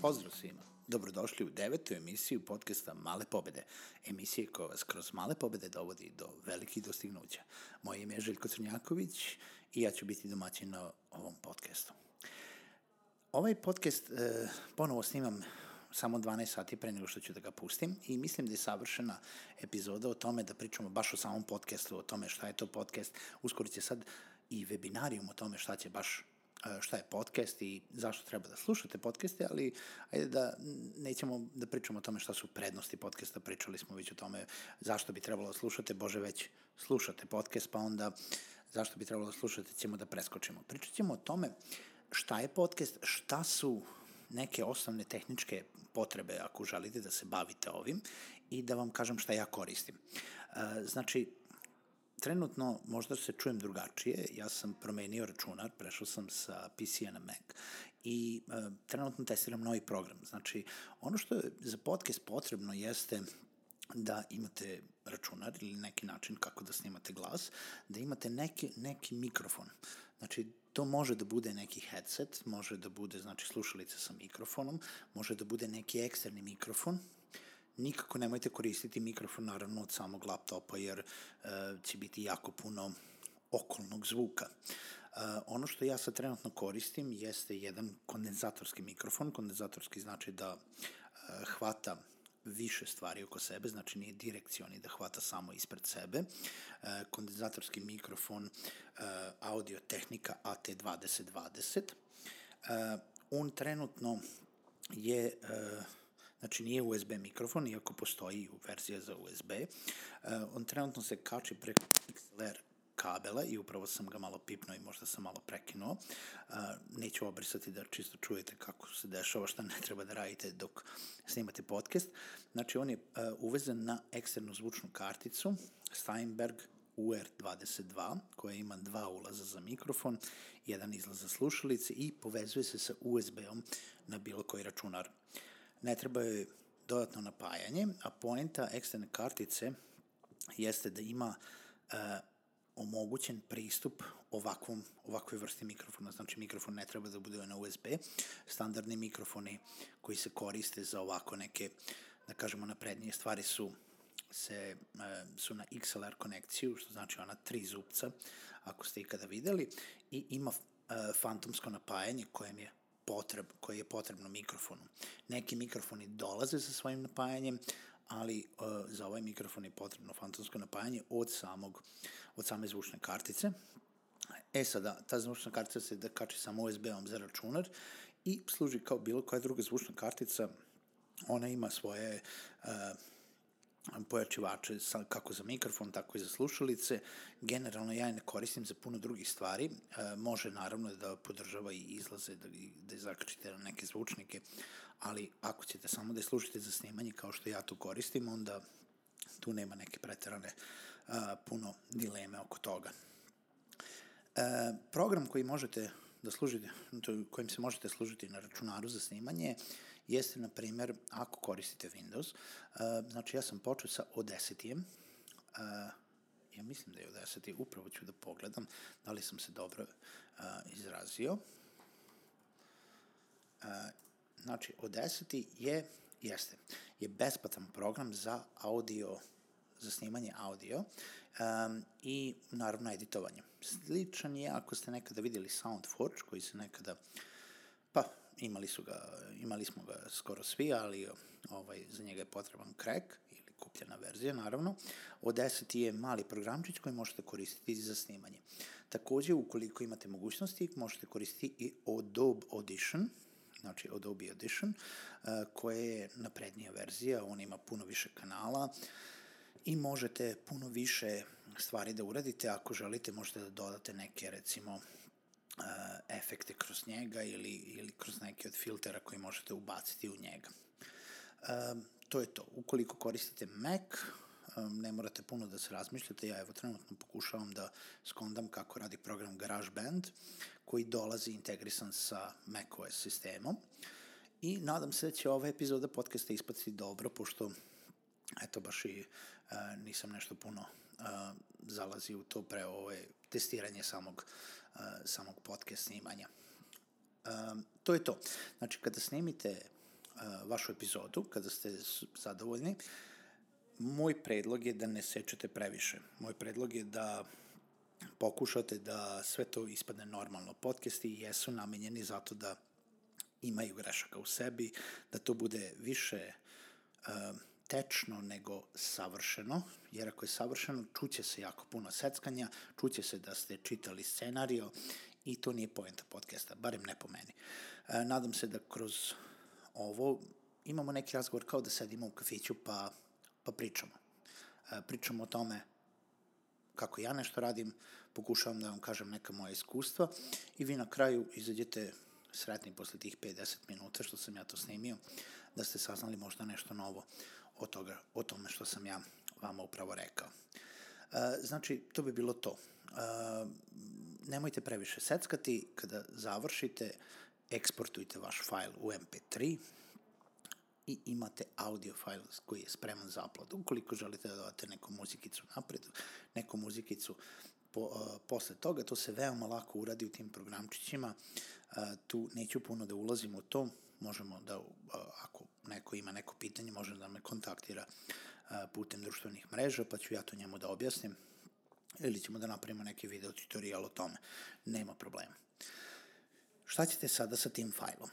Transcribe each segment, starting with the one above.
Pozdrav svima. Dobrodošli u devetu emisiju podcasta Male pobede, emisije koja vas kroz male pobede dovodi do velikih dostignuća. Moje ime je Željko Crnjaković i ja ću biti domaćin na ovom podcastu. Ovaj podcast e, ponovo snimam samo 12 sati pre nego što ću da ga pustim i mislim da je savršena epizoda o tome da pričamo baš o samom podcastu, o tome šta je to podcast. Uskoro će sad i webinarijum o tome šta će baš šta je podcast i zašto treba da slušate podcaste, ali ajde da nećemo da pričamo o tome šta su prednosti podcasta, pričali smo već o tome zašto bi trebalo da slušate, bože već slušate podcast, pa onda zašto bi trebalo da slušate ćemo da preskočimo. Pričat ćemo o tome šta je podcast, šta su neke osnovne tehničke potrebe ako želite da se bavite ovim i da vam kažem šta ja koristim. Znači, trenutno možda se čujem drugačije, ja sam promenio računar, prešao sam sa PC-a na Mac i e, trenutno testiram novi program. Znači, ono što je za podcast potrebno jeste da imate računar ili neki način kako da snimate glas, da imate neki, neki mikrofon. Znači, to može da bude neki headset, može da bude znači, slušalica sa mikrofonom, može da bude neki eksterni mikrofon, nikako nemojte koristiti mikrofon naravno od samog laptopa jer uh, će biti jako puno okolnog zvuka. Uh, ono što ja sad trenutno koristim jeste jedan kondenzatorski mikrofon. Kondenzatorski znači da uh, hvata više stvari oko sebe, znači nije direkcioni da hvata samo ispred sebe. Uh, kondenzatorski mikrofon uh, Audio Technica AT2020. Uh, on trenutno je Znači nije USB mikrofon, iako postoji verzija za USB. E, on trenutno se kači preko XLR kabela i upravo sam ga malo pipnuo i možda sam malo prekinuo. Neću obrisati da čisto čujete kako se dešava, šta ne treba da radite dok snimate podcast. Znači on je uvezan na eksternu zvučnu karticu Steinberg UR22 koja ima dva ulaza za mikrofon, jedan izlaz za slušalice i povezuje se sa USB-om na bilo koji računar ne treba joj dodatno napajanje, a poenta eksterne kartice jeste da ima omogućen pristup ovakvom, ovakvoj vrsti mikrofona. Znači, mikrofon ne treba da bude na USB. Standardni mikrofoni koji se koriste za ovako neke, da kažemo, naprednije stvari su se, e, su na XLR konekciju, što znači ona tri zupca, ako ste ikada videli, i ima e, fantomsko napajanje kojem je potreb, koje je potrebno mikrofonu. Neki mikrofoni dolaze sa svojim napajanjem, ali uh, za ovaj mikrofon je potrebno fantomsko napajanje od samog, od same zvučne kartice. E sada, ta zvučna kartica se da kači samo USB-om za računar i služi kao bilo koja druga zvučna kartica. Ona ima svoje uh, pojačivače sa, kako za mikrofon, tako i za slušalice. Generalno ja ne koristim za puno drugih stvari. E, može naravno da podržava i izlaze, da, da zakačite na neke zvučnike, ali ako ćete samo da je slušate za snimanje kao što ja to koristim, onda tu nema neke preterane a, puno dileme oko toga. E, program koji možete da služite, kojim se možete služiti na računaru za snimanje jeste, na primer, ako koristite Windows, uh, znači ja sam počeo sa Audacity-em, uh, ja mislim da je Audacity, upravo ću da pogledam da li sam se dobro uh, izrazio. Znači, Audacity je, jeste, je besplatan program za audio, za snimanje audio um, i naravno editovanje. Sličan je ako ste nekada videli SoundForge koji se nekada, pa imali, su ga, imali smo ga skoro svi, ali ovaj, za njega je potreban crack ili kupljena verzija, naravno. Od 10 je mali programčić koji možete koristiti za snimanje. Takođe, ukoliko imate mogućnosti, možete koristiti i Adobe Audition, znači Adobe Audition, uh, koja je naprednija verzija, on ima puno više kanala i možete puno više stvari da uradite. Ako želite, možete da dodate neke, recimo, uh, efekte kroz njega ili, ili kroz neke od filtera koji možete ubaciti u njega. Um, to je to. Ukoliko koristite Mac, um, ne morate puno da se razmišljate, ja evo trenutno pokušavam da skondam kako radi program GarageBand, koji dolazi integrisan sa macOS sistemom. I nadam se da će ova epizoda podcasta ispati dobro, pošto eto baš i uh, nisam nešto puno uh, zalazi u to pre ove testiranje samog, uh, samog podcast snimanja. Um, to je to. Znači, kada snimite uh, vašu epizodu, kada ste zadovoljni, moj predlog je da ne sečete previše. Moj predlog je da pokušate da sve to ispadne normalno. Podcasti jesu namenjeni zato da imaju grešaka u sebi, da to bude više uh, tečno nego savršeno, jer ako je savršeno, čuće se jako puno seckanja, čuće se da ste čitali scenario i to nije poenta podcasta, barem ne po meni. E, nadam se da kroz ovo imamo neki razgovor kao da sedimo u kafiću pa, pa pričamo. E, pričamo o tome kako ja nešto radim, pokušavam da vam kažem neka moja iskustva i vi na kraju izađete sretni posle tih 50 minuta što sam ja to snimio, da ste saznali možda nešto novo o, toga, o tome što sam ja vama upravo rekao. E, znači, to bi bilo to. E, nemojte previše seckati, kada završite, eksportujte vaš fajl u MP3 i imate audio fajl koji je spreman za upload. Ukoliko želite da dodate neku muzikicu napred, neku muzikicu po, uh, posle toga, to se veoma lako uradi u tim programčićima. Uh, tu neću puno da ulazim u to, možemo da, uh, ako neko ima neko pitanje, može da me kontaktira uh, putem društvenih mreža, pa ću ja to njemu da objasnim ili ćemo da napravimo neki video tutorial o tome. Nema problema. Šta ćete sada sa tim fajlom?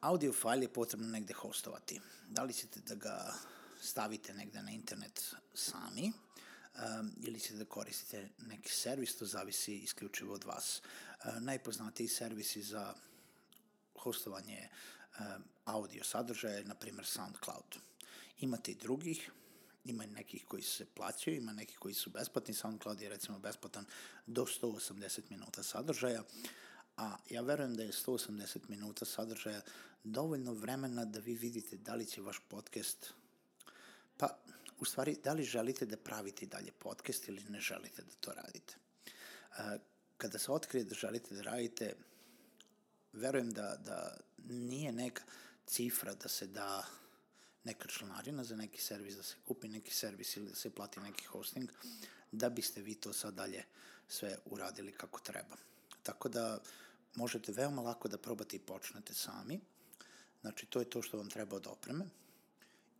Audio fajl je potrebno negde hostovati. Da li ćete da ga stavite negde na internet sami um, ili ćete da koristite neki servis, to zavisi isključivo od vas. Uh, najpoznatiji servisi za hostovanje audio sadržaja na primjer, SoundCloud. Imate i drugih, ima nekih koji se plaćaju, ima nekih koji su besplatni, SoundCloud je recimo besplatan do 180 minuta sadržaja, a ja verujem da je 180 minuta sadržaja dovoljno vremena da vi vidite da li će vaš podcast, pa u stvari da li želite da pravite dalje podcast ili ne želite da to radite. Kada se otkrije da želite da radite, verujem da, da nije neka cifra da se da neka članarina za neki servis, da se kupi neki servis ili da se plati neki hosting, da biste vi to sad dalje sve uradili kako treba. Tako da možete veoma lako da probate i počnete sami. Znači, to je to što vam treba od opreme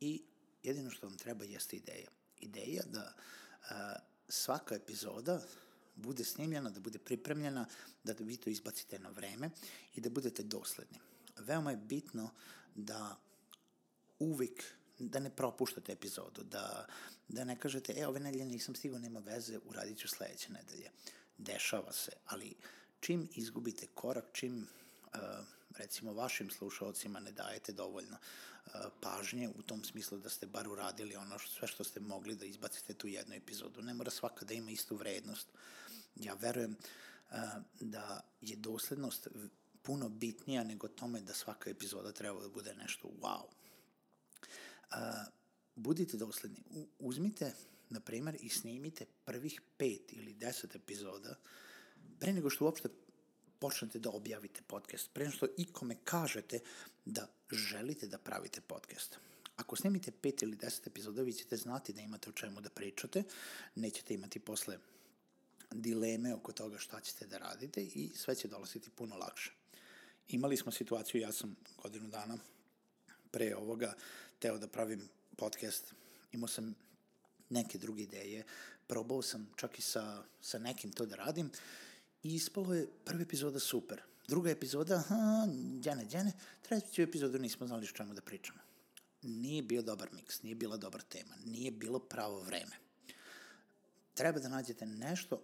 i jedino što vam treba jeste ideja. Ideja da a, svaka epizoda bude snimljena, da bude pripremljena, da vi to izbacite na vreme i da budete dosledni. Veoma je bitno da uvek da ne propuštate epizodu, da, da ne kažete, e, ove nedelje nisam stigao, nema veze, uradit ću sledeće nedelje. Dešava se, ali čim izgubite korak, čim uh, recimo vašim slušalcima ne dajete dovoljno uh, pažnje u tom smislu da ste bar uradili ono što, sve što ste mogli da izbacite tu jednu epizodu. Ne mora svaka da ima istu vrednost. Ja verujem uh, da je doslednost puno bitnija nego tome da svaka epizoda treba da bude nešto wow a, budite dosledni. Uzmite, na primer, i snimite prvih pet ili deset epizoda pre nego što uopšte počnete da objavite podcast, pre nego što ikome kažete da želite da pravite podcast. Ako snimite pet ili deset epizoda, vi ćete znati da imate o čemu da pričate, nećete imati posle dileme oko toga šta ćete da radite i sve će dolaziti puno lakše. Imali smo situaciju, ja sam godinu dana pre ovoga teo da pravim podcast, imao sam neke druge ideje, probao sam čak i sa, sa nekim to da radim i ispalo je prva epizoda super. Druga epizoda, ha, djene, djene, treću epizodu nismo znali što čemu da pričamo. Nije bio dobar miks, nije bila dobra tema, nije bilo pravo vreme. Treba da nađete nešto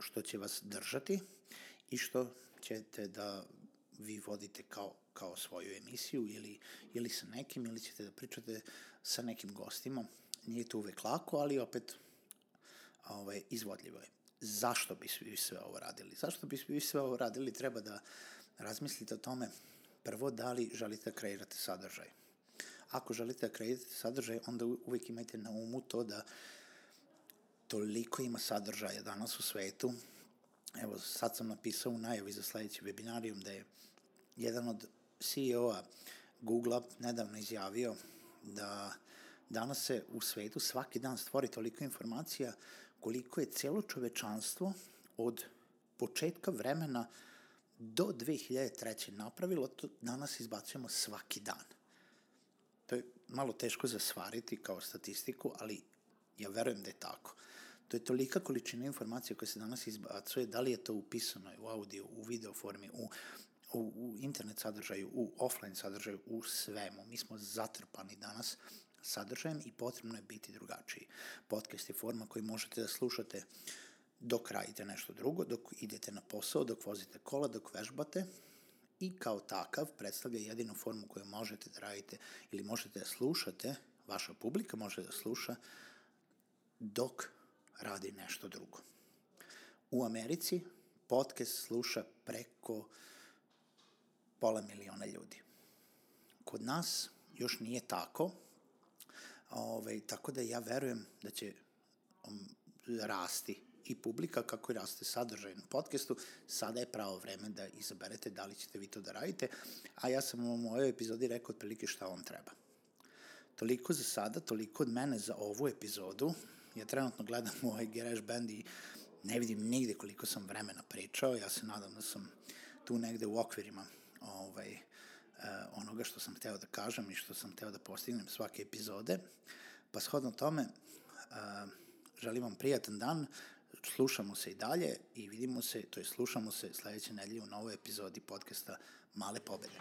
što će vas držati i što ćete da vi vodite kao kao svoju emisiju ili, ili sa nekim ili ćete da pričate sa nekim gostima. Nije to uvek lako, ali opet ovaj, izvodljivo je. Zašto bi svi sve ovo radili? Zašto bi svi sve ovo radili? Treba da razmislite o tome prvo da li želite da kreirate sadržaj. Ako želite da kreirate sadržaj, onda uvek imajte na umu to da toliko ima sadržaja danas u svetu. Evo, sad sam napisao u najavi za sledeći webinarijum da je jedan od CEO-a Google-a nedavno izjavio da danas se u svetu svaki dan stvori toliko informacija koliko je celo čovečanstvo od početka vremena do 2003. napravilo, to danas izbacujemo svaki dan. To je malo teško zasvariti kao statistiku, ali ja verujem da je tako. To je tolika količina informacija koja se danas izbacuje, da li je to u pisanoj, u audio, u video formi, u, u, u internet sadržaju, u offline sadržaju, u svemu. Mi smo zatrpani danas sadržajem i potrebno je biti drugačiji. Podcast je forma koju možete da slušate dok radite nešto drugo, dok idete na posao, dok vozite kola, dok vežbate i kao takav predstavlja jedinu formu koju možete da radite ili možete da slušate, vaša publika može da sluša dok radi nešto drugo. U Americi podcast sluša preko pola miliona ljudi. Kod nas još nije tako, Ove, ovaj, tako da ja verujem da će um, rasti i publika kako i raste sadržaj na podcastu, sada je pravo vreme da izaberete da li ćete vi to da radite, a ja sam u mojoj epizodi rekao otprilike šta vam treba. Toliko za sada, toliko od mene za ovu epizodu. Ja trenutno gledam ovaj Garage Band i ne vidim nigde koliko sam vremena pričao, ja se nadam da sam tu negde u okvirima ovaj, uh, onoga što sam hteo da kažem i što sam hteo da postignem svake epizode. Pa shodno tome, uh, želim vam prijatan dan, slušamo se i dalje i vidimo se, to je slušamo se sledeće nedelje u novoj epizodi podcasta Male pobede.